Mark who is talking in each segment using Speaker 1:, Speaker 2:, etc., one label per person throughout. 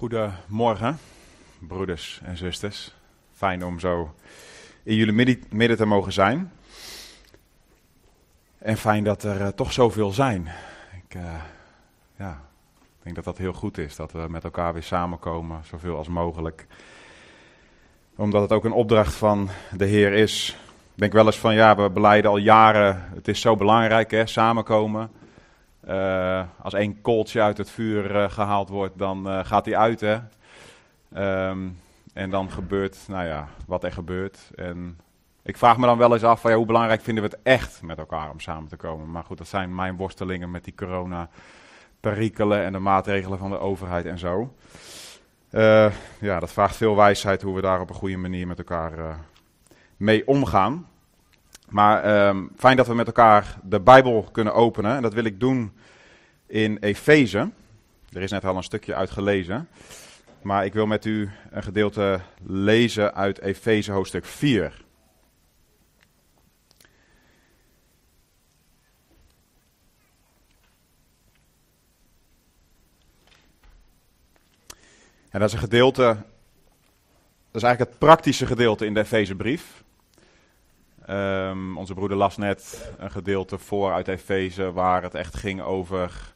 Speaker 1: Goedemorgen, broeders en zusters. Fijn om zo in jullie midden- te mogen zijn. En fijn dat er eh, toch zoveel zijn. Ik, eh, ja, denk dat dat heel goed is, dat we met elkaar weer samenkomen, zoveel als mogelijk. Omdat het ook een opdracht van de Heer is. Ik denk wel eens van, ja, we beleiden al jaren, het is zo belangrijk, hè, samenkomen. Eh, als één kooltje uit het vuur eh, gehaald wordt, dan eh, gaat die uit, hè. Ehm, en dan gebeurt, nou ja, wat er gebeurt. En ik vraag me dan wel eens af, van, ja, hoe belangrijk vinden we het echt met elkaar om samen te komen. Maar goed, dat zijn mijn worstelingen met die corona-perikelen en de maatregelen van de overheid en zo. Ja, dat vraagt veel wijsheid hoe we daar op een goede manier met elkaar mee omgaan. Maar ehm, fijn dat we met elkaar de Bijbel kunnen openen. En dat wil ik doen in Efeze. Er is net al een stukje uit gelezen. Maar ik wil met u een gedeelte lezen uit Efeze hoofdstuk 4. En dat is een gedeelte, dat is eigenlijk het praktische gedeelte in de Efezebrief. Ehm, onze broeder las net een gedeelte voor uit Efeze waar het echt ging over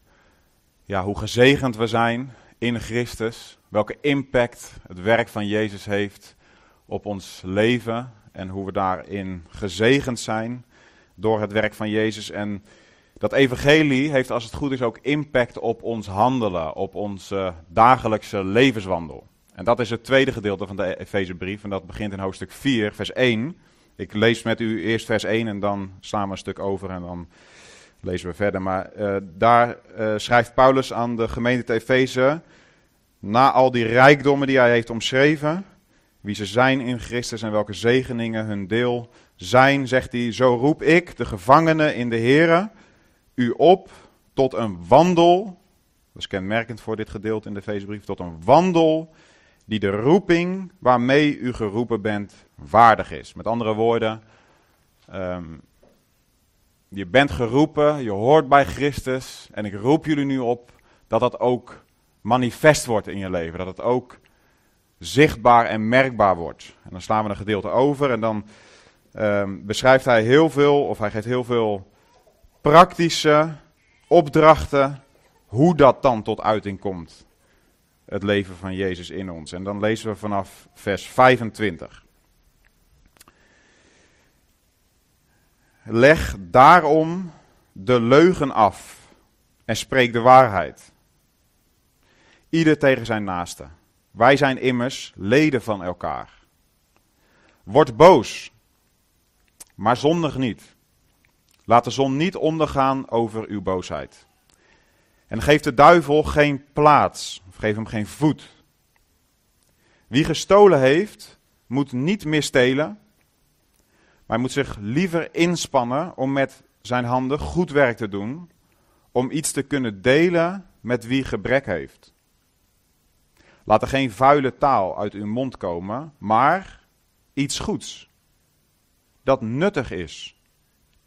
Speaker 1: ja, hoe gezegend we zijn in Christus. Welke impact het werk van Jezus heeft op ons leven en hoe we daarin gezegend zijn door het werk van Jezus. En dat evangelie heeft als het goed is ook impact op ons handelen, op onze dagelijkse levenswandel. En dat is het tweede gedeelte van de Efezebrief en dat begint in hoofdstuk 4, vers 1. Ik lees met u eerst vers 1 en dan slaan we een stuk over en dan lezen we verder. Maar uh, daar uh, schrijft Paulus aan de gemeente Efeze, na al die rijkdommen die hij heeft omschreven, wie ze zijn in Christus en welke zegeningen hun deel zijn, zegt hij, zo roep ik, de gevangenen in de Here, u op tot een wandel, dat is kenmerkend voor dit gedeelte in de Efezebrief, tot een wandel die de roeping waarmee u geroepen bent waardig is. Met andere woorden, um, je bent geroepen, je hoort bij Christus en ik roep jullie nu op dat dat ook manifest wordt in je leven. Dat het ook zichtbaar en merkbaar wordt. En dan slaan we een gedeelte over en dan um, beschrijft hij heel veel, of hij geeft heel veel praktische opdrachten, hoe dat dan tot uiting komt. Het leven van Jezus in ons. En dan lezen we vanaf vers 25. Leg daarom de leugen af en spreek de waarheid. Ieder tegen zijn naaste. Wij zijn immers leden van elkaar. Word boos, maar zondig niet. Laat de zon niet ondergaan over uw boosheid. En geef de duivel geen plaats, of geef hem geen voet. Wie gestolen heeft, moet niet meer stelen, maar moet zich liever inspannen om met zijn handen goed werk te doen, om iets te kunnen delen met wie gebrek heeft. Laat er geen vuile taal uit uw mond komen, maar iets goeds, dat nuttig is,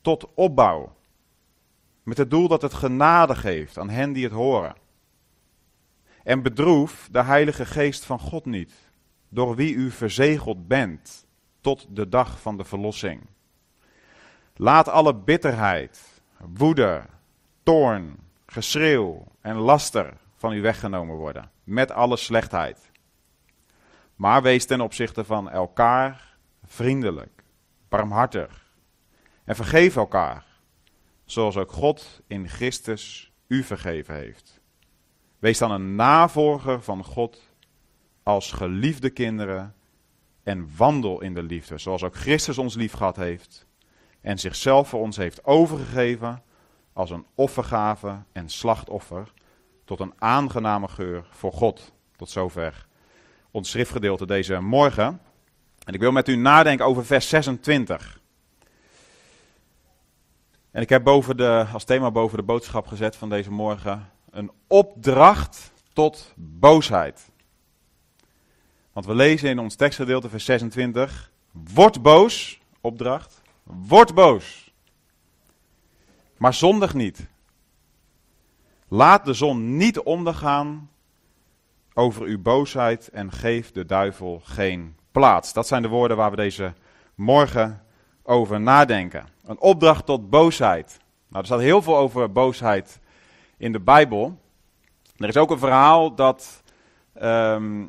Speaker 1: tot opbouw, met het doel dat het genade geeft aan hen die het horen. En bedroef de Heilige Geest van God niet, door wie u verzegeld bent tot de dag van de verlossing. Laat alle bitterheid, woede, toorn, geschreeuw en laster van u weggenomen worden, met alle slechtheid. Maar wees ten opzichte van elkaar vriendelijk, barmhartig en vergeef elkaar, zoals ook God in Christus u vergeven heeft. Wees dan een navolger van God als geliefde kinderen en wandel in de liefde, zoals ook Christus ons lief gehad heeft en zichzelf voor ons heeft overgegeven als een offergave en slachtoffer tot een aangename geur voor God. Tot zover ons schriftgedeelte deze morgen. En ik wil met u nadenken over vers 26. En ik heb boven de, als thema boven de boodschap gezet van deze morgen een opdracht tot boosheid. Want we lezen in ons tekstgedeelte vers 26, word boos, opdracht, word boos. Maar zondig niet. Laat de zon niet ondergaan over uw boosheid en geef de duivel geen plaats. Dat zijn de woorden waar we deze morgen over nadenken. Een opdracht tot boosheid. Nou, er staat heel veel over boosheid in de Bijbel. Er is ook een verhaal dat ehm,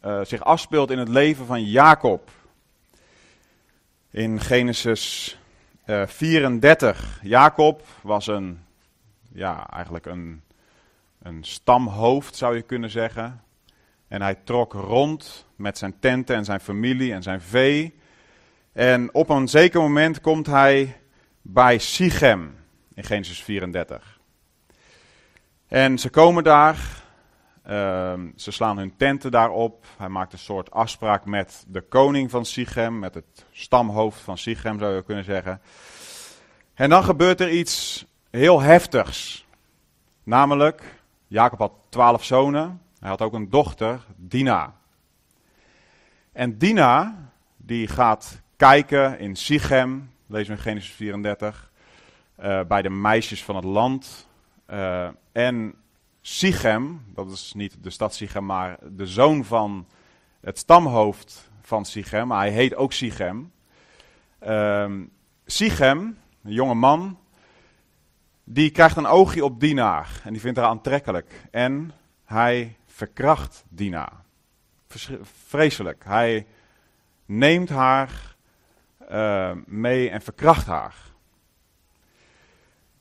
Speaker 1: eh, zich afspeelt in het leven van Jacob. In Genesis 34. Eh, Jacob was een, ja, eigenlijk een, een stamhoofd zou je kunnen zeggen. En hij trok rond met zijn tenten en zijn familie en zijn vee. En op een zeker moment komt hij bij Sichem in Genesis 34. En ze komen daar, ehm, ze slaan hun tenten daarop. Hij maakt een soort afspraak met de koning van Sichem, met het stamhoofd van Sichem zou je kunnen zeggen. En dan gebeurt er iets heel heftigs. Namelijk, Jacob had twaalf zonen, hij had ook een dochter, Dina. En Dina, die gaat kijken in Sichem, lezen we in Genesis 34, uh, bij de meisjes van het land. Uh, en Sichem, dat is niet de stad Sichem, maar de zoon van het stamhoofd van Sichem, hij heet ook Sichem. Uh, Sichem, een jonge man, die krijgt een oogje op Dina en die vindt haar aantrekkelijk. En hij verkracht Dina. Vreselijk. Hij neemt haar uh, mee en verkracht haar.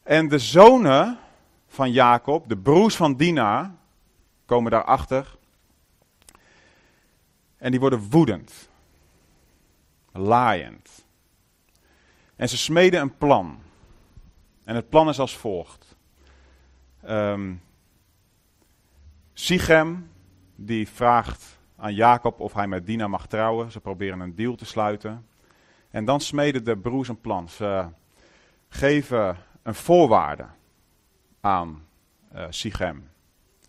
Speaker 1: En de zonen van Jacob, de broers van Dina, komen daarachter. En die worden woedend. Laaiend. En ze smeden een plan. En het plan is als volgt. Um, Sichem, die vraagt aan Jacob of hij met Dina mag trouwen. Ze proberen een deal te sluiten. En dan smeden de broers een plan. Ze geven een voorwaarde aan uh,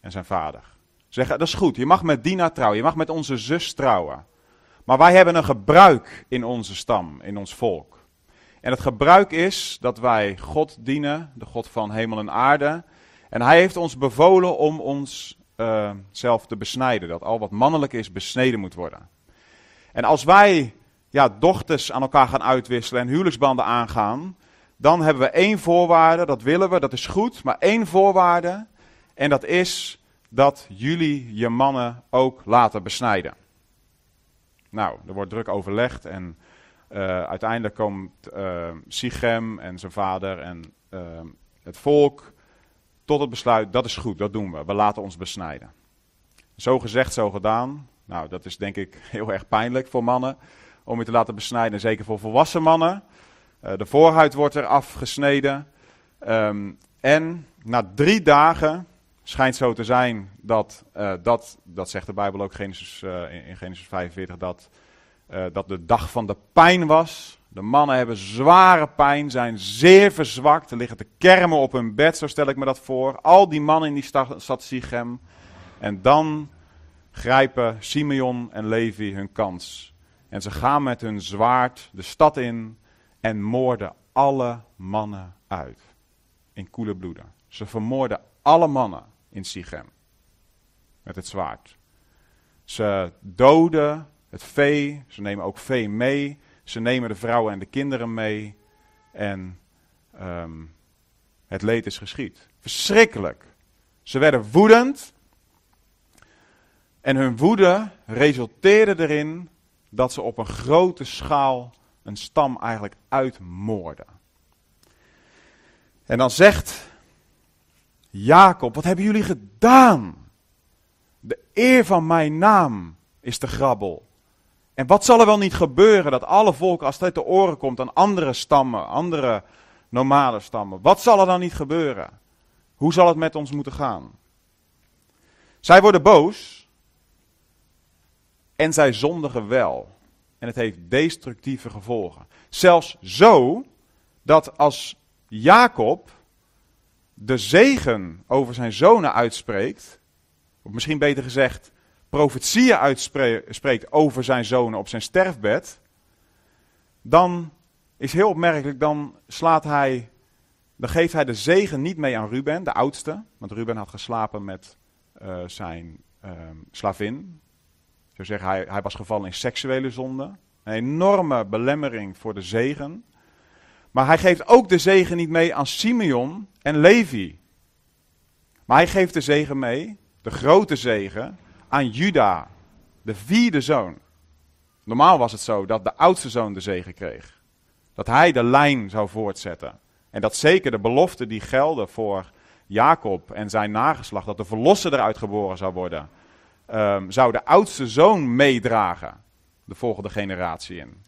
Speaker 1: en zijn vader. Zeggen, dat is goed, je mag met Dina trouwen, je mag met onze zus trouwen. Maar wij hebben een gebruik in onze stam, in ons volk. En het gebruik is dat wij God dienen, de God van hemel en aarde. En hij heeft ons bevolen om ons uh, zelf te besnijden. Dat al wat mannelijk is, besneden moet worden. En als wij ja, dochters aan elkaar gaan uitwisselen en huwelijksbanden aangaan, dan hebben we één voorwaarde, dat willen we, dat is goed, maar één voorwaarde. En dat is dat jullie je mannen ook laten besnijden. Nou, er wordt druk overlegd en uh, uiteindelijk komt uh, en zijn vader en uh, het volk tot het besluit, dat is goed, dat doen we. We laten ons besnijden. Zo gezegd, zo gedaan. Nou, dat is denk ik heel erg pijnlijk voor mannen om je te laten besnijden, zeker voor volwassen mannen. Uh, de voorhuid wordt er afgesneden. Um, en na drie dagen schijnt zo te zijn dat, uh, dat, dat zegt de Bijbel ook Genesis, uh, in, Genesis 45, dat, dat de dag van de pijn was. De mannen hebben zware pijn, zijn zeer verzwakt, liggen te kermen op hun bed, zo stel ik me dat voor. Al die mannen in die stad, stad Sichem. En dan grijpen Simeon en Levi hun kans. En ze gaan met hun zwaard de stad in en moorden alle mannen uit. In koele bloeden. Ze vermoorden alle mannen in Sichem. Met het zwaard. Ze doden het vee, ze nemen ook vee mee. Ze nemen de vrouwen en de kinderen mee. En um, het leed is geschied. Verschrikkelijk. Ze werden woedend. En hun woede resulteerde erin dat ze op een grote schaal een stam eigenlijk uitmoorden. En dan zegt Jacob: Wat hebben jullie gedaan? De eer van mijn naam is de grabbel. En wat zal er wel niet gebeuren dat alle volken, als het te oren komt aan andere stammen, andere normale stammen, wat zal er dan niet gebeuren? Hoe zal het met ons moeten gaan? Zij worden boos en zij zondigen wel. En het heeft destructieve gevolgen. Zelfs zo dat als Jacob de zegen over zijn zonen uitspreekt, of misschien beter gezegd, profetieën uitspreekt over zijn zonen op zijn sterfbed, dan is heel opmerkelijk, dan slaat hij, dan geeft hij de zegen niet mee aan Ruben, de oudste, want Ruben had geslapen met uh, zijn ehm, slavin. Zo zeggen, hij, hij was gevallen in seksuele zonde. Een enorme belemmering voor de zegen. Maar hij geeft ook de zegen niet mee aan Simeon en Levi. Maar hij geeft de zegen mee, de grote zegen, aan Juda, de vierde zoon. Normaal was het zo dat de oudste zoon de zegen kreeg. Dat hij de lijn zou voortzetten. En dat zeker de beloften die gelden voor Jacob en zijn nageslacht, dat de verlosser eruit geboren zou worden, um, zou de oudste zoon meedragen, de volgende generatie in.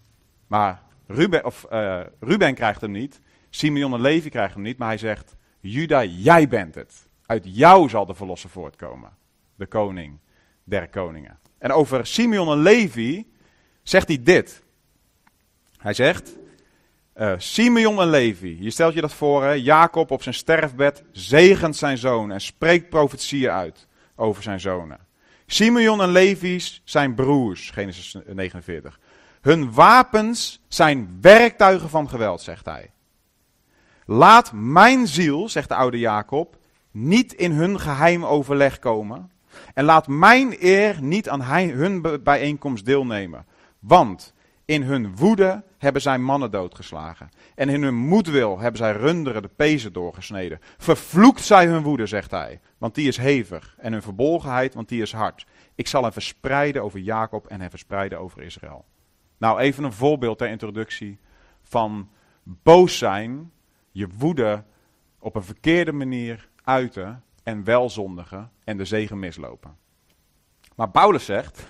Speaker 1: Maar Ruben, of, uh, Ruben krijgt hem niet, Simeon en Levi krijgen hem niet, maar hij zegt, Juda, jij bent het. Uit jou zal de verlosser voortkomen, de koning der koningen. En over Simeon en Levi zegt hij dit. Hij zegt, uh, Simeon en Levi, je stelt je dat voor? Jacob op zijn sterfbed zegent zijn zoon en spreekt profetieën uit over zijn zonen. Simeon en Levi's zijn broers, Genesis 49. Hun wapens zijn werktuigen van geweld, zegt hij. Laat mijn ziel, zegt de oude Jacob, niet in hun geheim overleg komen. En laat mijn eer niet aan hun bijeenkomst deelnemen. Want in hun woede hebben zij mannen doodgeslagen. En in hun moedwil hebben zij runderen de pezen doorgesneden. Vervloekt zij hun woede, zegt hij, want die is hevig. En hun verbolgenheid, want die is hard. Ik zal hen verspreiden over Jacob en hen verspreiden over Israël. Nou, even een voorbeeld ter introductie van boos zijn, je woede op een verkeerde manier uiten en wel zondigen en de zegen mislopen. Maar Paulus zegt,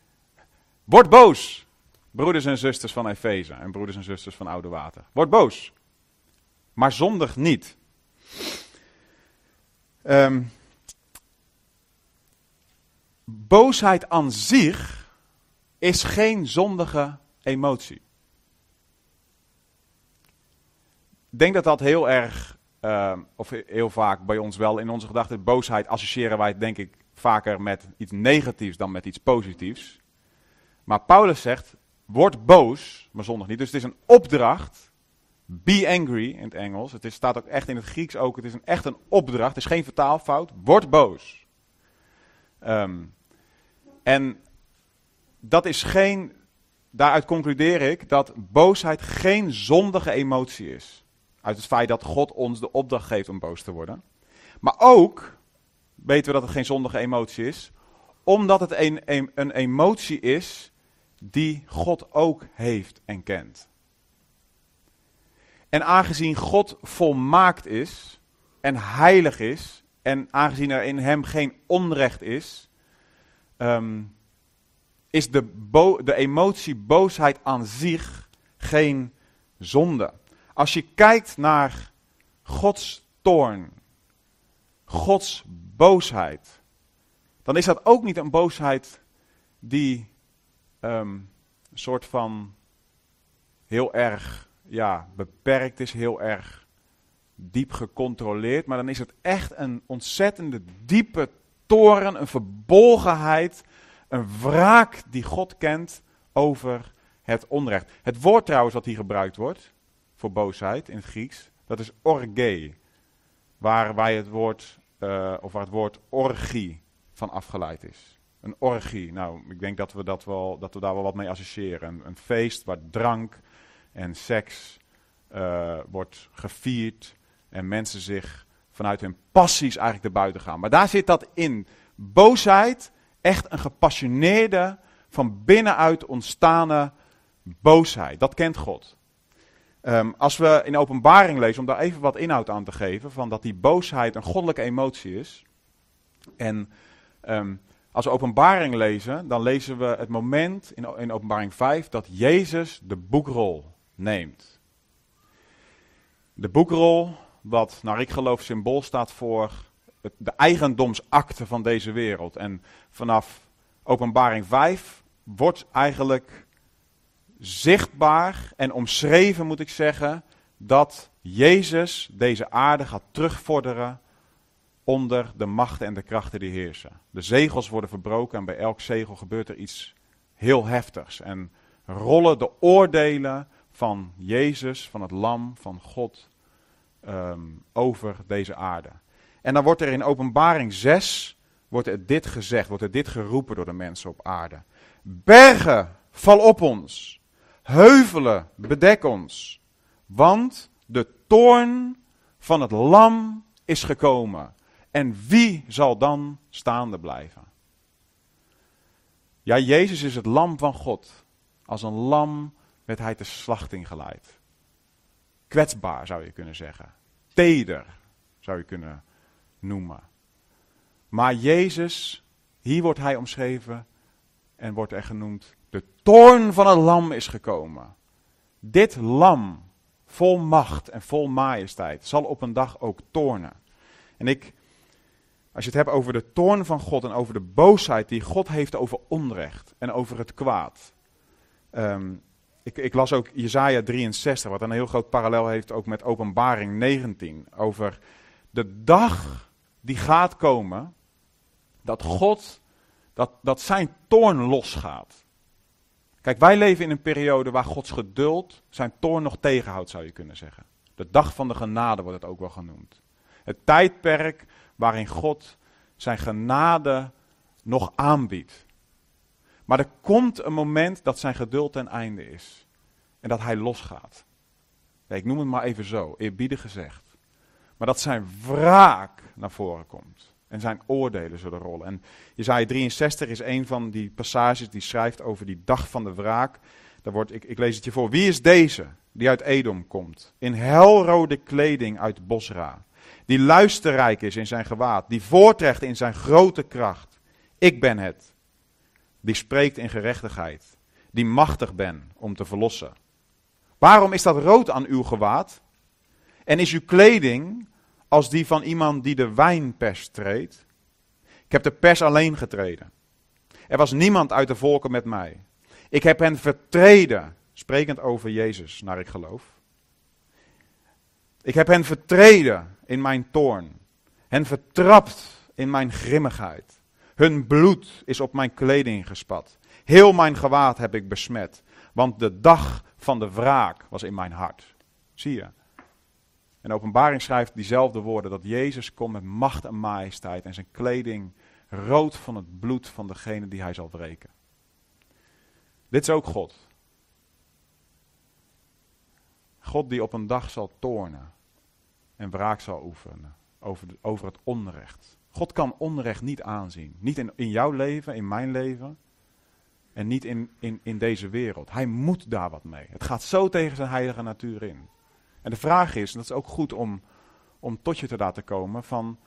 Speaker 1: word boos, broeders en zusters van Efeze en broeders en zusters van Oude Water. Word boos, maar zondig niet. Um, boosheid aan zich is geen zondige emotie. Ik denk dat dat heel erg, uh, of heel vaak bij ons wel in onze gedachten, boosheid associëren wij denk ik vaker met iets negatiefs dan met iets positiefs. Maar Paulus zegt, word boos, maar zondig niet. Dus het is een opdracht. Be angry in het Engels. Het is, staat ook echt in het Grieks ook. Het is een, echt een opdracht. Het is geen vertaalfout. Word boos. Um, en dat is geen, daaruit concludeer ik dat boosheid geen zondige emotie is. Uit het feit dat God ons de opdracht geeft om boos te worden. Maar ook weten we dat het geen zondige emotie is, omdat het een, een, een emotie is die God ook heeft en kent. En aangezien God volmaakt is en heilig is, en aangezien er in hem geen onrecht is, um, is de, de emotie boosheid aan zich geen zonde. Als je kijkt naar Gods toorn, Gods boosheid, dan is dat ook niet een boosheid die um, een soort van heel erg ja, beperkt is, heel erg diep gecontroleerd. Maar dan is het echt een ontzettende diepe toren, een verbolgenheid, een wraak die God kent over het onrecht. Het woord trouwens wat hier gebruikt wordt voor boosheid in het Grieks, dat is orge. Waar, wij het woord, uh, of waar het woord orgie van afgeleid is. Een orgie. Nou, ik denk dat we, dat wel, dat we daar wel wat mee associëren. Een, een feest waar drank en seks uh, wordt gevierd en mensen zich vanuit hun passies eigenlijk erbuiten gaan. Maar daar zit dat in. Boosheid, echt een gepassioneerde, van binnenuit ontstane boosheid. Dat kent God. Um, als we in openbaring lezen, om daar even wat inhoud aan te geven, van dat die boosheid een goddelijke emotie is. En um, als we openbaring lezen, dan lezen we het moment in, in openbaring 5 dat Jezus de boekrol neemt. De boekrol, wat naar ik geloof symbool staat voor de eigendomsakte van deze wereld. En vanaf openbaring 5 wordt eigenlijk zichtbaar en omschreven, moet ik zeggen, dat Jezus deze aarde gaat terugvorderen onder de machten en de krachten die heersen. De zegels worden verbroken en bij elk zegel gebeurt er iets heel heftigs. En rollen de oordelen van Jezus, van het Lam, van God, um, over deze aarde. En dan wordt er in Openbaring 6 wordt er dit gezegd, wordt er dit geroepen door de mensen op aarde. Bergen, val op ons. Heuvelen, bedek ons. Want de toorn van het lam is gekomen. En wie zal dan staande blijven? Ja, Jezus is het lam van God. Als een lam werd hij te slachting geleid. Kwetsbaar zou je kunnen zeggen. Teder zou je kunnen noemen. Maar Jezus, hier wordt hij omschreven en wordt er genoemd, de toorn van het lam is gekomen. Dit lam, vol macht en vol majesteit, zal op een dag ook toornen. En ik, als je het hebt over de toorn van God en over de boosheid die God heeft over onrecht en over het kwaad. Ehm, ik, ik, las ook Jezaja 63, wat een heel groot parallel heeft ook met Openbaring 19. Over de dag die gaat komen, dat God, dat, dat zijn toorn losgaat. Kijk, wij leven in een periode waar Gods geduld zijn toorn nog tegenhoudt, zou je kunnen zeggen. De dag van de genade wordt het ook wel genoemd. Het tijdperk waarin God zijn genade nog aanbiedt. Maar er komt een moment dat zijn geduld ten einde is. En dat hij losgaat. ik noem het maar even zo, eerbiedig gezegd. Maar dat zijn wraak naar voren komt. En zijn oordelen zullen rollen. En Jezaja 63 is een van die passages die schrijft over die dag van de wraak. Daar wordt, ik, ik lees het je voor. Wie is deze die uit Edom komt? In helrode kleding uit Bosra. Die luisterrijk is in zijn gewaad. Die voortrecht in zijn grote kracht. Ik ben het. Die spreekt in gerechtigheid. Die machtig ben om te verlossen. Waarom is dat rood aan uw gewaad? En is uw kleding als die van iemand die de wijnpers treedt? Ik heb de pers alleen getreden. Er was niemand uit de volken met mij. Ik heb hen vertreden, sprekend over Jezus, naar ik geloof. Ik heb hen vertreden in mijn toorn, hen vertrapt in mijn grimmigheid. Hun bloed is op mijn kleding gespat. Heel mijn gewaad heb ik besmet, want de dag van de wraak was in mijn hart. Zie je? En openbaring schrijft diezelfde woorden, dat Jezus komt met macht en majesteit en zijn kleding rood van het bloed van degene die hij zal wreken. Dit is ook God. God die op een dag zal toornen en wraak zal oefenen over, over het onrecht. God kan onrecht niet aanzien. Niet in, in jouw leven, in mijn leven. En niet in, in, in deze wereld. Hij moet daar wat mee. Het gaat zo tegen zijn heilige natuur in. En de vraag is, en dat is ook goed om, om tot je te laten komen, van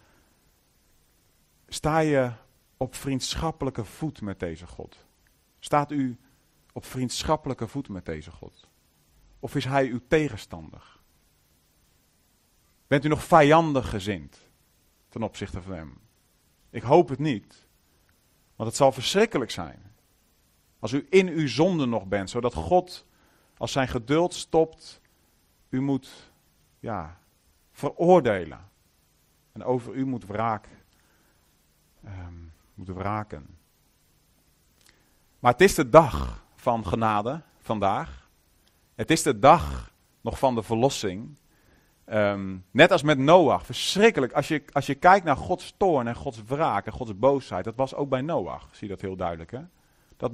Speaker 1: sta je op vriendschappelijke voet met deze God? Staat u op vriendschappelijke voet met deze God? Of is hij uw tegenstander? Bent u nog vijandig gezind ten opzichte van hem? Ik hoop het niet, want het zal verschrikkelijk zijn. Als u in uw zonde nog bent, zodat God als zijn geduld stopt, u moet ja, veroordelen. En over u moet wraak, um, moet wraken. Maar het is de dag van genade vandaag. Het is de dag nog van de verlossing. Ehm, net als met Noach, verschrikkelijk. Als je, als je kijkt naar Gods toorn en Gods wraak en Gods boosheid, dat was ook bij Noach. Zie je dat heel duidelijk, hè? Dat,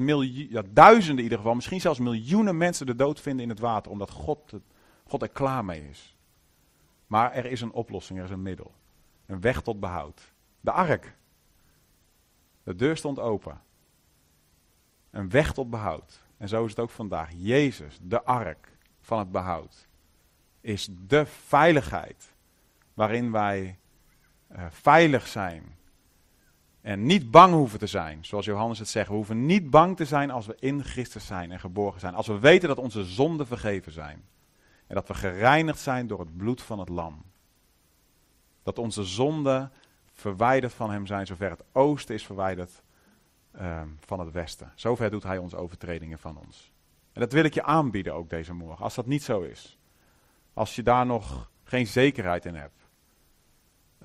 Speaker 1: duizenden in ieder geval, misschien zelfs miljoenen mensen de dood vinden in het water, omdat God, God er klaar mee is. Maar er is een oplossing, er is een middel. Een weg tot behoud. De ark. De deur stond open. Een weg tot behoud. En zo is het ook vandaag. Jezus, de ark van het behoud, is de veiligheid waarin wij uh, veilig zijn en niet bang hoeven te zijn, zoals Johannes het zegt. We hoeven niet bang te zijn als we in Christus zijn en geborgen zijn. Als we weten dat onze zonden vergeven zijn. En dat we gereinigd zijn door het bloed van het lam. Dat onze zonden verwijderd van hem zijn, zover het oosten is verwijderd uh, van het westen. Zover doet hij onze overtredingen van ons. En dat wil ik je aanbieden ook deze morgen, als dat niet zo is. Als je daar nog geen zekerheid in hebt.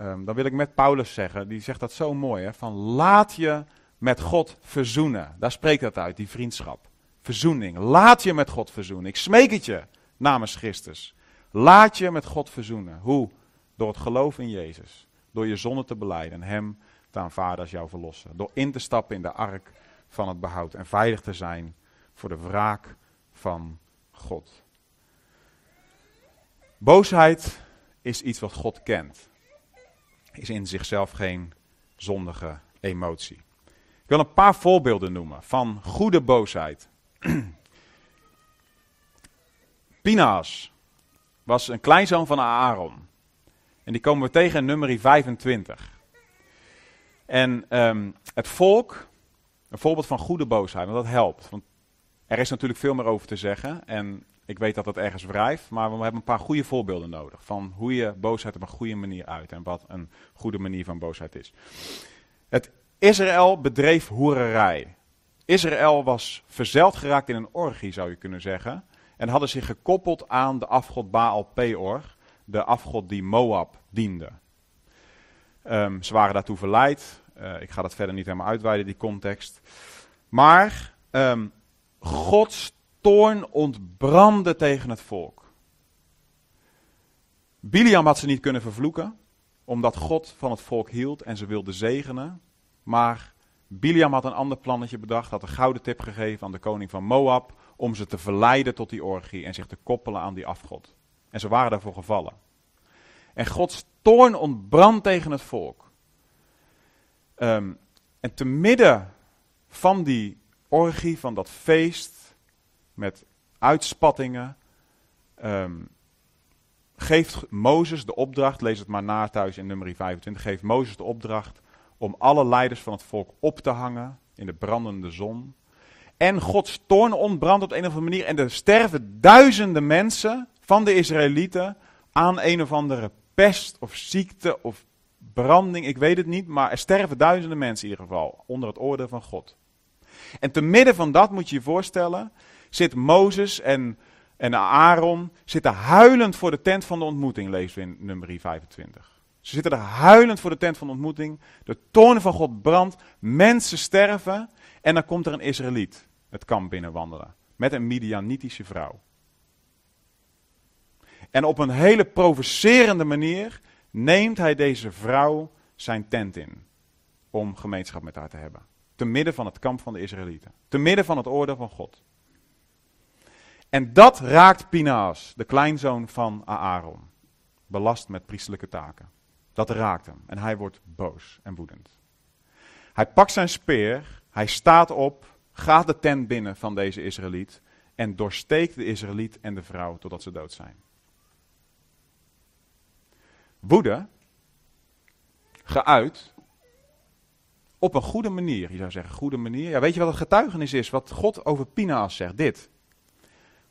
Speaker 1: Um, dan wil ik met Paulus zeggen, die zegt dat zo mooi, hè, van laat je met God verzoenen. Daar spreekt dat uit, die vriendschap. Verzoening. Laat je met God verzoenen. Ik smeek het je namens Christus. Laat je met God verzoenen. Hoe? Door het geloof in Jezus. Door je zonde te beleiden en Hem te aanvaarden als jouw verlosser. Door in te stappen in de ark van het behoud en veilig te zijn voor de wraak van God. Boosheid is iets wat God kent. Is in zichzelf geen zondige emotie. Ik wil een paar voorbeelden noemen van goede boosheid. Pinaas was een kleinzoon van Aaron. En die komen we tegen in nummer 25. En um, het volk, een voorbeeld van goede boosheid, want dat helpt. Want er is natuurlijk veel meer over te zeggen. En ik weet dat dat ergens wrijft, maar we hebben een paar goede voorbeelden nodig. Van hoe je boosheid op een goede manier uit en wat een goede manier van boosheid is. Het Israël bedreef hoererij. Israël was verzeld geraakt in een orgie, zou je kunnen zeggen. En hadden zich gekoppeld aan de afgod Baal Peor, de afgod die Moab diende. Um, ze waren daartoe verleid. Uh, ik ga dat verder niet helemaal uitweiden, die context. Maar um, Gods toorn ontbrandde tegen het volk. Biliam had ze niet kunnen vervloeken, omdat God van het volk hield en ze wilde zegenen. Maar Biliam had een ander plannetje bedacht, had een gouden tip gegeven aan de koning van Moab om ze te verleiden tot die orgie en zich te koppelen aan die afgod. En ze waren daarvoor gevallen. En Gods toorn ontbrandt tegen het volk. Um, en te midden van die orgie, van dat feest, met uitspattingen, um, geeft Mozes de opdracht, lees het maar na thuis in nummer 25, geeft Mozes de opdracht om alle leiders van het volk op te hangen in de brandende zon. En Gods toorn ontbrandt op een of andere manier en er sterven duizenden mensen van de Israëlieten aan een of andere pest of ziekte of branding, ik weet het niet, maar er sterven duizenden mensen in ieder geval onder het oordeel van God. En te midden van dat moet je je voorstellen, zit Mozes en, en Aaron zitten huilend voor de tent van de ontmoeting, lezen we in nummer 25. Ze zitten er huilend voor de tent van de ontmoeting. De toorn van God brandt. Mensen sterven. En dan komt er een Israëliet het kamp binnenwandelen. Met een Midianitische vrouw. En op een hele provocerende manier neemt hij deze vrouw zijn tent in. Om gemeenschap met haar te hebben. Te midden van het kamp van de Israëlieten. Te midden van het oordeel van God. En dat raakt Pinaas, de kleinzoon van Aaron. Belast met priestelijke taken. Dat raakt hem en hij wordt boos en woedend. Hij pakt zijn speer, hij staat op, gaat de tent binnen van deze Israëliet en doorsteekt de Israëliet en de vrouw totdat ze dood zijn. Woede, geuit, op een goede manier. Je zou zeggen, goede manier. Ja, weet je wat het getuigenis is? Wat God over Pinaas zegt? Dit.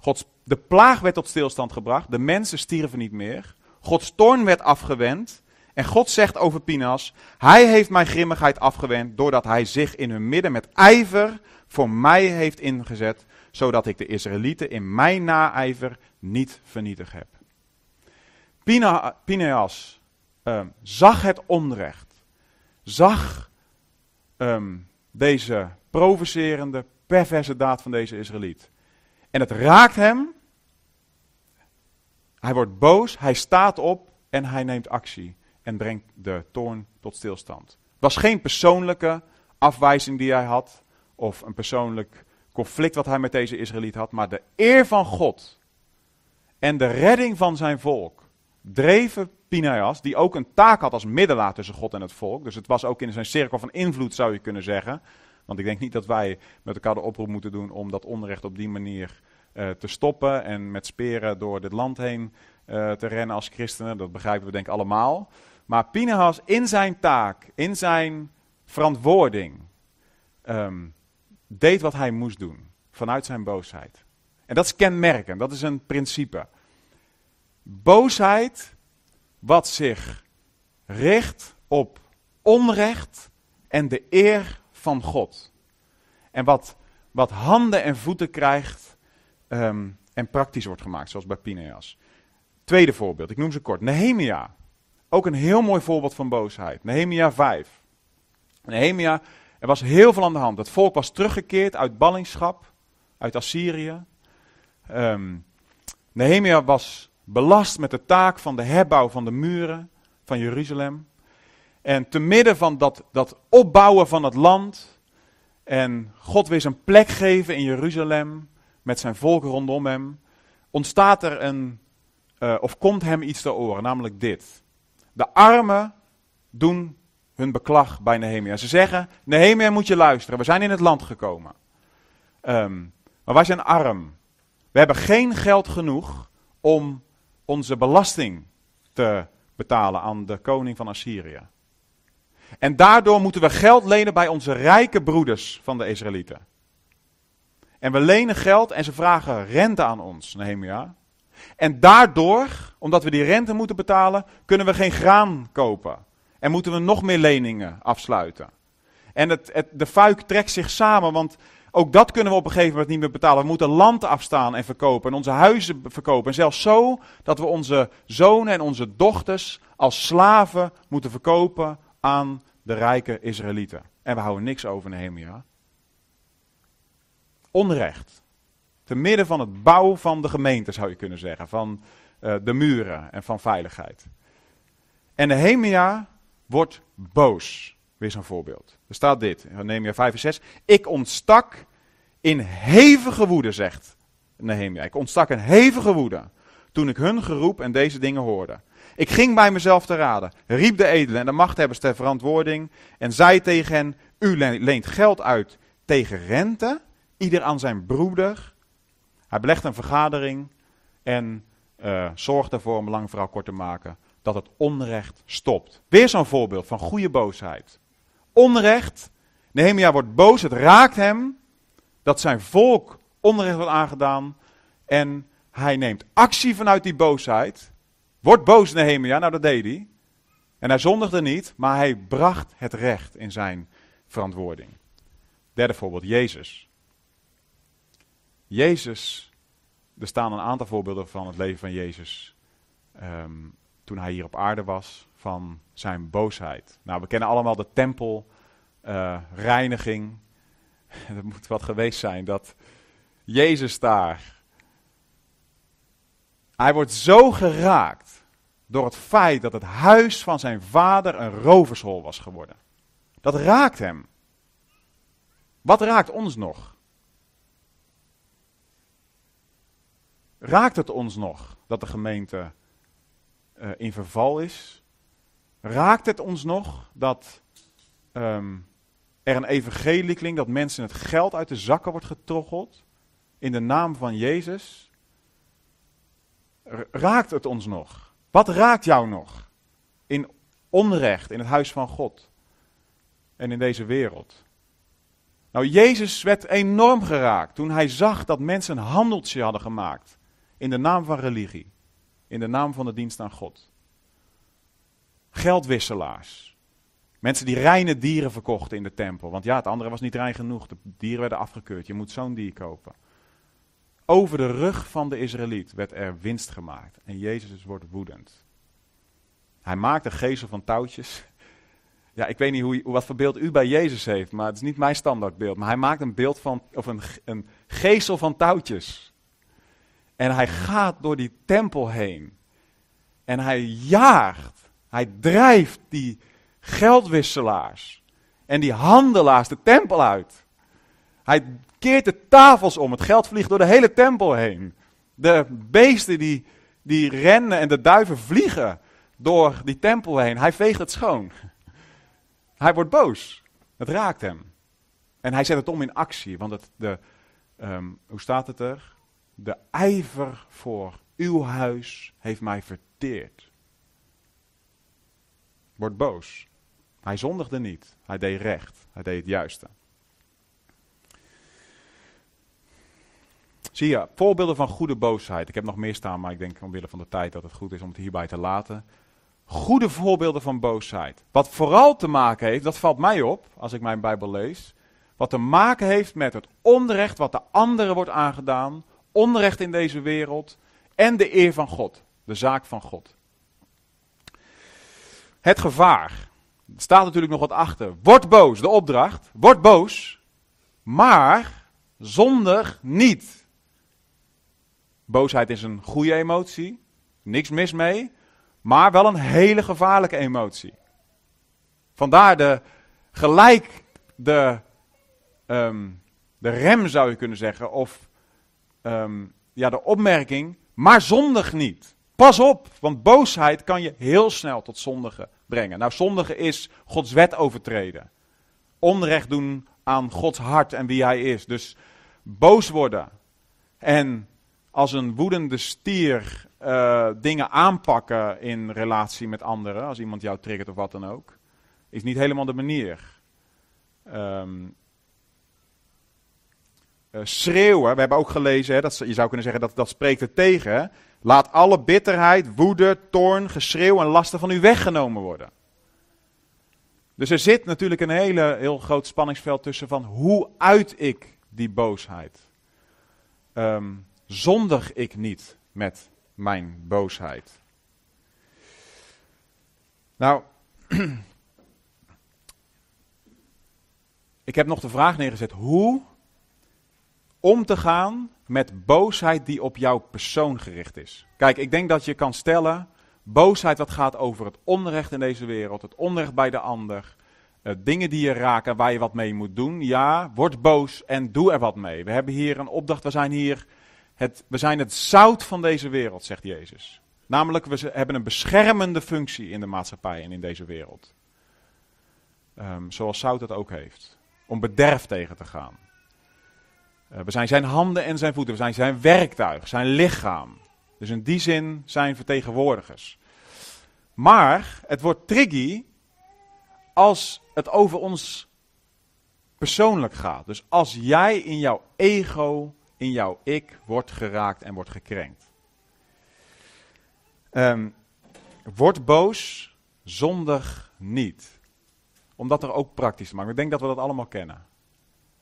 Speaker 1: Gods, de plaag werd tot stilstand gebracht. De mensen stierven niet meer. Gods toorn werd afgewend. En God zegt over Pinas: Hij heeft mijn grimmigheid afgewend doordat hij zich in hun midden met ijver voor mij heeft ingezet, zodat ik de Israëlieten in mijn naijver niet vernietigd heb. Pina, Pineas ehm, zag het onrecht, zag ehm, deze provocerende, perverse daad van deze Israëliet. En het raakt hem. Hij wordt boos, hij staat op en hij neemt actie en brengt de toorn tot stilstand. Het was geen persoonlijke afwijzing die hij had, of een persoonlijk conflict wat hij met deze Israëliet had, maar de eer van God en de redding van zijn volk dreven Pineas, die ook een taak had als middelaar tussen God en het volk. Dus het was ook in zijn cirkel van invloed, zou je kunnen zeggen. Want ik denk niet dat wij met elkaar de oproep moeten doen om dat onrecht op die manier uh, te stoppen en met speren door dit land heen uh, te rennen als christenen. Dat begrijpen we denk ik allemaal. Maar Pinehas in zijn taak, in zijn verantwoording, um, deed wat hij moest doen. Vanuit zijn boosheid. En dat is kenmerkend, dat is een principe. Boosheid wat zich richt op onrecht en de eer van God. En wat, wat handen en voeten krijgt um, en praktisch wordt gemaakt, zoals bij Pineas. Tweede voorbeeld, ik noem ze kort. Nehemia. Ook een heel mooi voorbeeld van boosheid. Nehemia 5. Nehemia, er was heel veel aan de hand. Het volk was teruggekeerd uit ballingschap, uit Assyrië. Um, Nehemia was belast met de taak van de herbouw van de muren van Jeruzalem. En te midden van dat, dat opbouwen van het land. En God weer zijn plek geven in Jeruzalem. Met zijn volk rondom hem. Ontstaat er een. Uh, of komt hem iets te oren, namelijk dit. De armen doen hun beklag bij Nehemia. Ze zeggen: Nehemia moet je luisteren, we zijn in het land gekomen. Um, maar wij zijn arm. We hebben geen geld genoeg om onze belasting te betalen aan de koning van Assyrië. En daardoor moeten we geld lenen bij onze rijke broeders van de Israëlieten. En we lenen geld en ze vragen rente aan ons, Nehemia. En daardoor, omdat we die rente moeten betalen, kunnen we geen graan kopen. En moeten we nog meer leningen afsluiten. En het, de fuik trekt zich samen, want ook dat kunnen we op een gegeven moment niet meer betalen. We moeten land afstaan en verkopen en onze huizen verkopen. En zelfs zo dat we onze zonen en onze dochters als slaven moeten verkopen aan de rijke Israëlieten. En we houden niks over Nehemia. Onrecht. Te midden van het bouw van de gemeente zou je kunnen zeggen. Van uh, de muren en van veiligheid. En Nehemia wordt boos. Weer zo'n voorbeeld. Er staat dit, Nehemia 5 en 6. Ik ontstak in hevige woede, zegt Nehemia. Ik ontstak in hevige woede toen ik hun geroep en deze dingen hoorde. Ik ging bij mezelf te raden, riep de edelen en de machthebbers ter verantwoording en zei tegen hen, u leent geld uit tegen rente, ieder aan zijn broeder. Hij belegt een vergadering en uh, zorgt ervoor, om lang verhaal kort te maken, dat het onrecht stopt. Weer zo'n voorbeeld van goede boosheid. Onrecht, Nehemia wordt boos, het raakt hem dat zijn volk onrecht wordt aangedaan en hij neemt actie vanuit die boosheid. Wordt boos Nehemia, nou dat deed hij. En hij zondigde niet, maar hij bracht het recht in zijn verantwoording. Derde voorbeeld, Jezus. Jezus, er staan een aantal voorbeelden van het leven van Jezus. Um, toen hij hier op aarde was, van zijn boosheid. Nou, we kennen allemaal de tempelreiniging. Uh, dat moet wat geweest zijn, dat Jezus daar. Hij wordt zo geraakt door het feit dat het huis van zijn vader een rovershol was geworden. Dat raakt hem. Wat raakt ons nog? Raakt het ons nog dat de gemeente uh, in verval is? Raakt het ons nog dat um, er een evangelie klinkt, dat mensen het geld uit de zakken wordt getroggeld in de naam van Jezus? Raakt het ons nog? Wat raakt jou nog in onrecht in het huis van God en in deze wereld? Nou, Jezus werd enorm geraakt toen hij zag dat mensen een handeltje hadden gemaakt in de naam van religie, in de naam van de dienst aan God. Geldwisselaars. Mensen die reine dieren verkochten in de tempel. Want ja, het andere was niet rein genoeg. De dieren werden afgekeurd. Je moet zo'n dier kopen. Over de rug van de Israëliet werd er winst gemaakt. En Jezus wordt woedend. Hij maakt een gezel van touwtjes. Ja, ik weet niet hoe, wat voor beeld u bij Jezus heeft, maar het is niet mijn standaardbeeld. Maar hij maakt een beeld van, of een, een gezel van touwtjes. En hij gaat door die tempel heen. En hij jaagt, hij drijft die geldwisselaars en die handelaars de tempel uit. Hij keert de tafels om, het geld vliegt door de hele tempel heen. De beesten die, die rennen en de duiven vliegen door die tempel heen. Hij veegt het schoon. Hij wordt boos. Het raakt hem. En hij zet het om in actie, want het, de, um, hoe staat het er? De ijver voor uw huis heeft mij verteerd. Wordt boos. Hij zondigde niet. Hij deed recht. Hij deed het juiste. Zie je, voorbeelden van goede boosheid. Ik heb nog meer staan, maar ik denk omwille van de tijd dat het goed is om het hierbij te laten. Goede voorbeelden van boosheid. Wat vooral te maken heeft, dat valt mij op als ik mijn Bijbel lees. Wat te maken heeft met het onrecht wat de anderen wordt aangedaan. Onrecht in deze wereld. En de eer van God. De zaak van God. Het gevaar. Er staat natuurlijk nog wat achter. Word boos, de opdracht. Word boos, maar zonder niet. Boosheid is een goede emotie, niks mis mee, maar wel een hele gevaarlijke emotie. Vandaar de, gelijk de, ehm, de rem zou je kunnen zeggen, of ehm, ja, de opmerking, maar zondig niet. Pas op, want boosheid kan je heel snel tot zondigen brengen. Nou, zondigen is Gods wet overtreden. Onrecht doen aan Gods hart en wie hij is. Dus boos worden en als een woedende stier uh, dingen aanpakken in relatie met anderen, als iemand jou triggert of wat dan ook, is niet helemaal de manier. Um, uh, schreeuwen, we hebben ook gelezen, hè, dat, je zou kunnen zeggen dat dat spreekt er tegen. Laat alle bitterheid, woede, toorn, geschreeuw en lasten van u weggenomen worden. Dus er zit natuurlijk een hele, heel groot spanningsveld tussen van hoe uit ik die boosheid. Um, zondig ik niet met mijn boosheid? Nou, ik heb nog de vraag neergezet: hoe om te gaan met boosheid die op jouw persoon gericht is? Kijk, ik denk dat je kan stellen: boosheid wat gaat over het onrecht in deze wereld, het onrecht bij de ander. Uh, dingen die je raken, waar je wat mee moet doen. Ja, word boos en doe er wat mee. We hebben hier een opdracht, we zijn hier het, we zijn het zout van deze wereld, zegt Jezus. Namelijk, we hebben een beschermende functie in de maatschappij en in deze wereld. Um, zoals zout dat ook heeft. Om bederf tegen te gaan. Uh, we zijn zijn handen en zijn voeten. We zijn zijn werktuig, zijn lichaam. Dus in die zin zijn vertegenwoordigers. Maar het wordt tricky als het over ons persoonlijk gaat. Dus als jij in jouw ego in jouw ik wordt geraakt en wordt gekrenkt. Um, word boos, zondig niet. Om dat er ook praktisch te maken. Ik denk dat we dat allemaal kennen.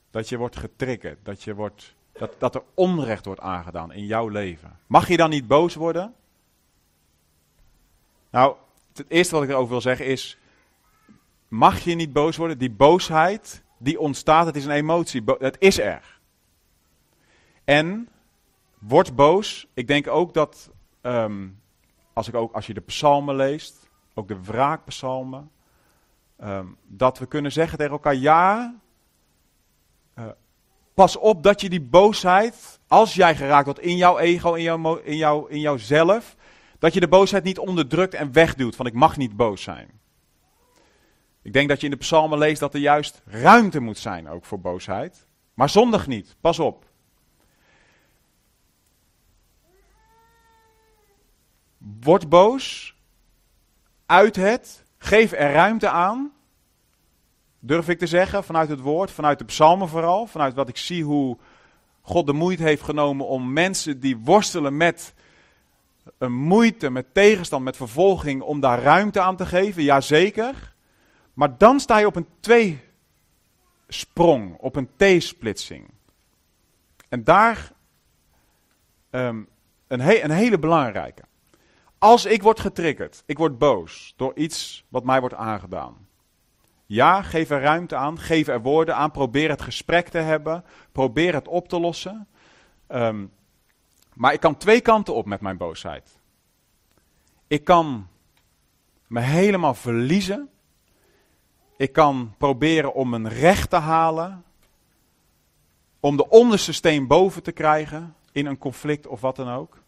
Speaker 1: Dat je wordt getriggerd, dat, je wordt, dat, dat er onrecht wordt aangedaan in jouw leven. Mag je dan niet boos worden? Nou, het eerste wat ik erover wil zeggen is, mag je niet boos worden? Die boosheid, die ontstaat, het is een emotie, het is er. En word boos. Ik denk ook dat, ehm, als, ik ook, als je de psalmen leest, ook de wraakpsalmen, um, dat we kunnen zeggen tegen elkaar, ja, uh, pas op dat je die boosheid, als jij geraakt wordt in jouw ego, in, jouw, in, jouw, in jouzelf, dat je de boosheid niet onderdrukt en wegduwt, van ik mag niet boos zijn. Ik denk dat je in de psalmen leest dat er juist ruimte moet zijn ook voor boosheid. Maar zondig niet, pas op. Word boos. Uit het. Geef er ruimte aan. Durf ik te zeggen, vanuit het woord, vanuit de psalmen vooral. Vanuit wat ik zie hoe God de moeite heeft genomen om mensen die worstelen met een moeite, met tegenstand, met vervolging, om daar ruimte aan te geven. Jazeker. Maar dan sta je op een twee-sprong, op een T-splitsing. En daar um, een, een hele belangrijke. Als ik word getriggerd, ik word boos door iets wat mij wordt aangedaan. Ja, geef er ruimte aan, geef er woorden aan, probeer het gesprek te hebben, probeer het op te lossen. Um, maar ik kan twee kanten op met mijn boosheid. Ik kan me helemaal verliezen. Ik kan proberen om een recht te halen. Om de onderste steen boven te krijgen in een conflict of wat dan ook.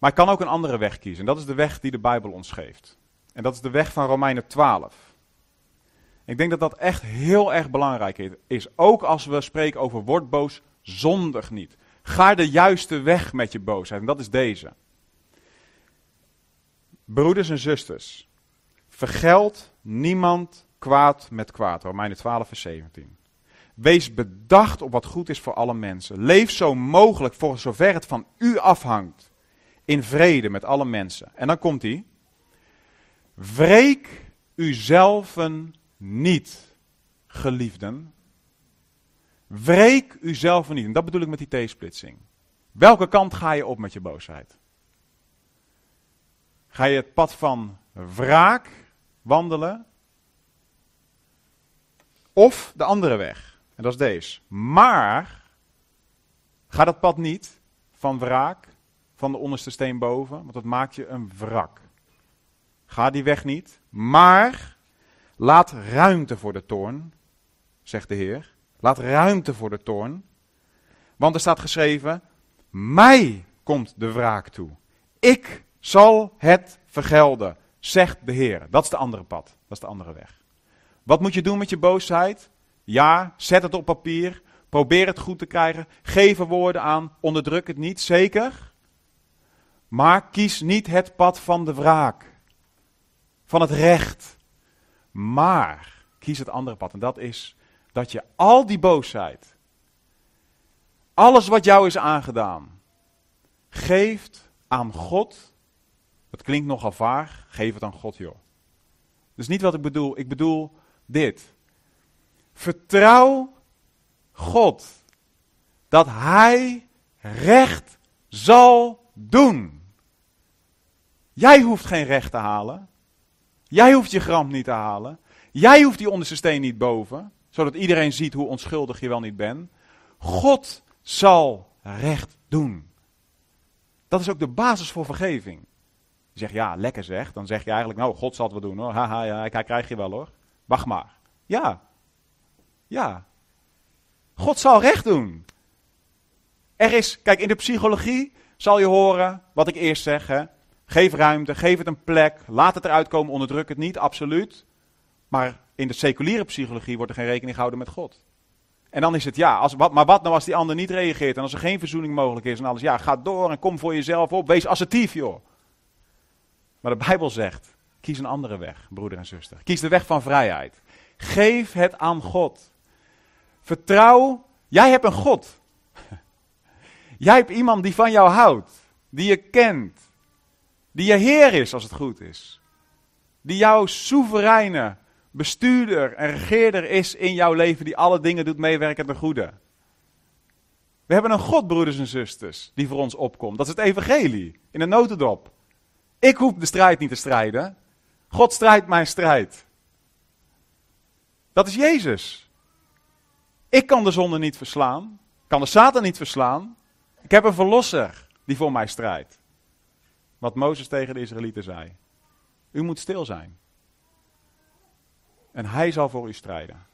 Speaker 1: Maar ik kan ook een andere weg kiezen. En dat is de weg die de Bijbel ons geeft. En dat is de weg van Romeinen 12. Ik denk dat dat echt heel erg belangrijk is. Ook als we spreken over word boos, zondig niet. Ga de juiste weg met je boosheid. En dat is deze. Broeders en zusters, vergeld niemand kwaad met kwaad. Romeinen 12, vers 17. Wees bedacht op wat goed is voor alle mensen. Leef zo mogelijk voor zover het van u afhangt in vrede met alle mensen. En dan komt hij. Wreek uzelfen niet, geliefden. Wreek uzelfen niet. En dat bedoel ik met die T-splitsing. Welke kant ga je op met je boosheid? Ga je het pad van wraak wandelen? Of de andere weg? En dat is deze. Maar ga dat pad niet van wraak van de onderste steen boven, want dat maakt je een wrak. Ga die weg niet. Maar laat ruimte voor de toorn, zegt de Heer. Laat ruimte voor de toorn. Want er staat geschreven: Mij komt de wraak toe. Ik zal het vergelden, zegt de Heer. Dat is de andere pad. Dat is de andere weg. Wat moet je doen met je boosheid? Ja, zet het op papier. Probeer het goed te krijgen. Geef er woorden aan. Onderdruk het niet, zeker. Maar kies niet het pad van de wraak. Van het recht. Maar kies het andere pad. En dat is dat je al die boosheid. Alles wat jou is aangedaan. Geeft aan God. Dat klinkt nogal vaag. Geef het aan God, joh. Is niet wat ik bedoel. Ik bedoel dit. Vertrouw God dat Hij recht zal doen. Jij hoeft geen recht te halen. Jij hoeft je gram niet te halen. Jij hoeft die onderste steen niet boven, zodat iedereen ziet hoe onschuldig je wel niet bent. God zal recht doen. Dat is ook de basis voor vergeving. Je zegt ja, lekker zeg. Dan zeg je eigenlijk, nou, God zal het wel doen hoor. Haha, ja, hij krijg je wel hoor. Wacht maar. Ja. Ja. God zal recht doen. Er is, kijk, in de psychologie zal je horen wat ik eerst zeg. Hè? Geef ruimte, geef het een plek, laat het eruit komen, onderdruk het niet, absoluut. Maar in de seculiere psychologie wordt er geen rekening gehouden met God. En dan is het ja, als, wat, maar wat nou als die ander niet reageert en als er geen verzoening mogelijk is en alles. Ja, ga door en kom voor jezelf op, wees assertief joh. Maar de Bijbel zegt, kies een andere weg, broeder en zuster. Kies de weg van vrijheid. Geef het aan God. Vertrouw, jij hebt een God. Jij hebt iemand die van jou houdt, die je kent, die je Heer is als het goed is. Die jouw soevereine bestuurder en regeerder is in jouw leven, die alle dingen doet meewerken ten goede. We hebben een God, broeders en zusters, die voor ons opkomt. Dat is het evangelie, in een notendop. Ik hoef de strijd niet te strijden. God strijdt mijn strijd. Dat is Jezus. Ik kan de zonde niet verslaan. Kan de Satan niet verslaan. Ik heb een verlosser die voor mij strijdt. Wat Mozes tegen de Israëlieten zei. U moet stil zijn. En hij zal voor u strijden.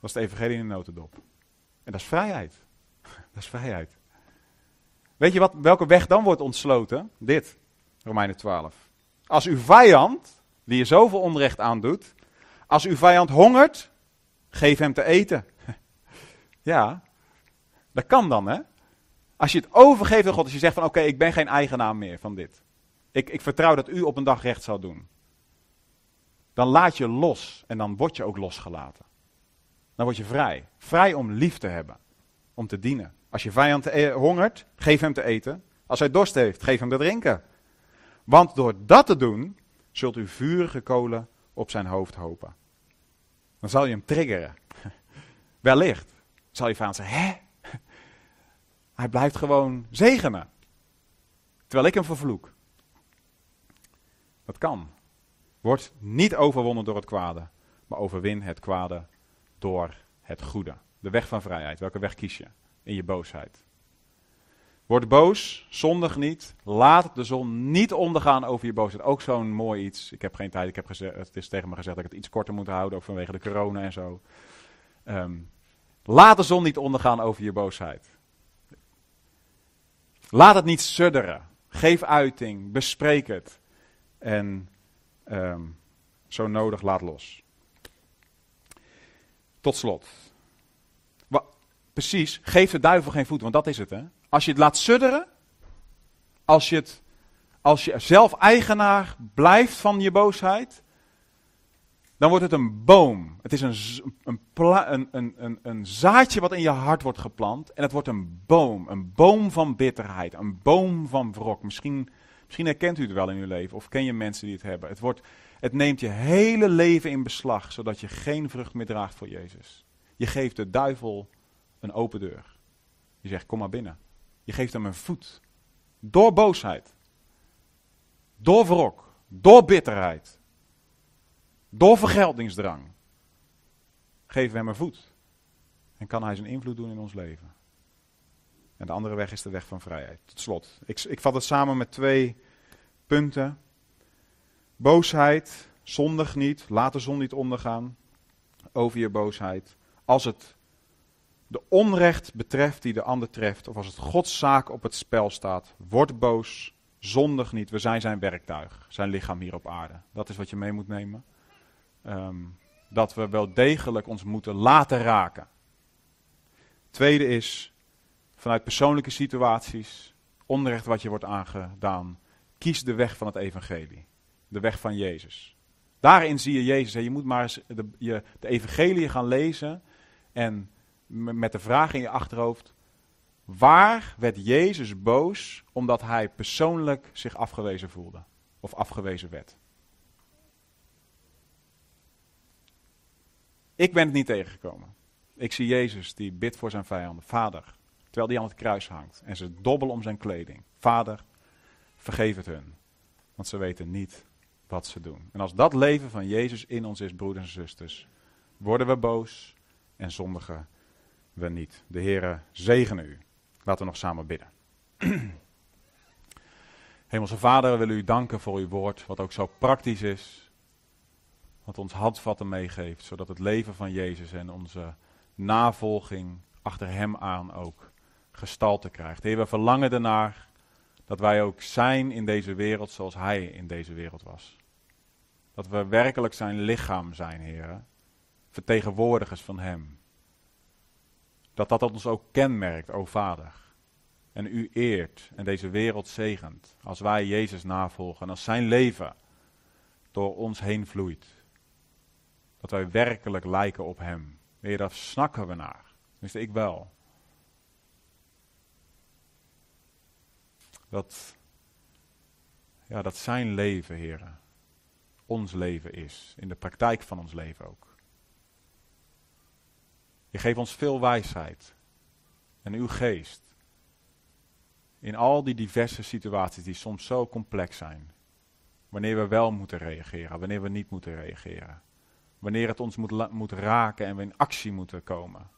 Speaker 1: Dat is de evangelie in de notendop. En dat is vrijheid. Dat is vrijheid. Weet je wat, welke weg dan wordt ontsloten? Dit, Romeinen 12. Als uw vijand, die je zoveel onrecht aandoet, als uw vijand hongert, geef hem te eten. ja, dat kan dan hè. Als je het overgeeft aan God, als je zegt van oké, ik ben geen eigenaar meer van dit. Ik, ik vertrouw dat u op een dag recht zal doen. Dan laat je los en dan word je ook losgelaten. Dan word je vrij. Vrij om lief te hebben. Om te dienen. Als je vijand e- hongert, geef hem te eten. Als hij dorst heeft, geef hem te drinken. Want door dat te doen, zult u vurige kolen op zijn hoofd hopen. Dan zal je hem triggeren. Wellicht zal je vijand zeggen, hè? Hij blijft gewoon zegenen. Terwijl ik hem vervloek. Dat kan. Word niet overwonnen door het kwade, maar overwin het kwade door het goede. De weg van vrijheid. Welke weg kies je in je boosheid? Word boos, zondig niet. Laat de zon niet ondergaan over je boosheid. Ook zo'n mooi iets. Ik heb geen tijd. Ik heb gezegd, het is tegen me gezegd dat ik het iets korter moet houden, ook vanwege de corona en zo. Ehm, laat de zon niet ondergaan over je boosheid. Laat het niet sudderen. Geef uiting, bespreek het. En Ehm, zo nodig laat los. Tot slot. precies, geef de duivel geen voet, want dat is het. Hè? Als je het laat sudderen, als je, het, als je zelf eigenaar blijft van je boosheid, dan wordt het een boom. Het is een, een, een, een, een, zaadje wat in je hart wordt geplant. En het wordt een boom. Een boom van bitterheid. Een boom van wrok. Misschien Misschien herkent u het wel in uw leven of ken je mensen die het hebben. Het, wordt, het neemt je hele leven in beslag, zodat je geen vrucht meer draagt voor Jezus. Je geeft de duivel een open deur. Je zegt, kom maar binnen. Je geeft hem een voet. Door boosheid. Door wrok. Door bitterheid. Door vergeldingsdrang. Geven we hem een voet. En kan hij zijn invloed doen in ons leven. En de andere weg is de weg van vrijheid. Tot slot, ik, ik vat het samen met twee punten. Boosheid Zondig niet, laat de zon niet ondergaan over je boosheid. Als het de onrecht betreft die de ander treft, of als het Gods zaak op het spel staat, word boos, zondig niet. We zijn zijn werktuig, zijn lichaam hier op aarde. Dat is wat je mee moet nemen. Ehm, dat we wel degelijk ons moeten laten raken. Tweede is, vanuit persoonlijke situaties, onrecht wat je wordt aangedaan, kies de weg van het evangelie. De weg van Jezus. Daarin zie je Jezus. Je moet maar eens de, je, de evangelie gaan lezen en met de vraag in je achterhoofd, waar werd Jezus boos omdat hij persoonlijk zich afgewezen voelde of afgewezen werd? Ik ben het niet tegengekomen. Ik zie Jezus die bidt voor zijn vijanden. Vader, terwijl die aan het kruis hangt en ze dobbelen om zijn kleding. Vader, vergeef het hun, want ze weten niet wat ze doen. En als dat leven van Jezus in ons is, broeders en zusters, worden we boos en zondigen we niet. De Heere zegene u. Laten we nog samen bidden. Hemelse Vader, we willen u danken voor uw woord, wat ook zo praktisch is. Wat ons handvatten meegeeft, zodat het leven van Jezus en onze navolging achter hem aan ook gestalte krijgt. Heer, we verlangen ernaar dat wij ook zijn in deze wereld zoals hij in deze wereld was. Dat we werkelijk zijn lichaam zijn, Heer. Vertegenwoordigers van hem. Dat dat ons ook kenmerkt, o Vader. En u eert en deze wereld zegent. Als wij Jezus navolgen en als zijn leven door ons heen vloeit. Dat wij werkelijk lijken op hem. Heer, daar snakken we naar. Tenminste, ik wel. Dat, ja, dat zijn leven, heren, ons leven is. In de praktijk van ons leven ook. Je geeft ons veel wijsheid. En uw geest. In al die diverse situaties die soms zo complex zijn. Wanneer we wel moeten reageren, wanneer we niet moeten reageren. Wanneer het ons moet, moet raken en we in actie moeten komen.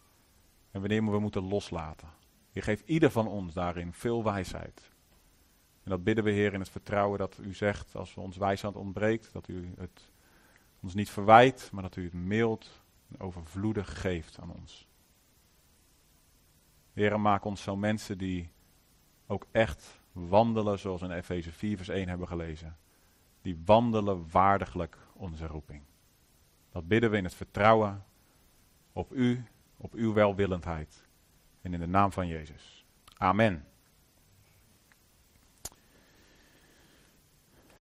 Speaker 1: En wanneer we moeten loslaten. Je geeft ieder van ons daarin veel wijsheid. En dat bidden we, Heer, in het vertrouwen dat u zegt, als we ons wijsheid ontbreekt, dat u het ons niet verwijt, maar dat u het mild en overvloedig geeft aan ons. Heer, maak ons zo mensen die ook echt wandelen zoals in Efeze 4 vers 1 hebben gelezen. Die wandelen waardiglijk onze roeping. Dat bidden we in het vertrouwen op u, op uw welwillendheid. En in de naam van Jezus. Amen.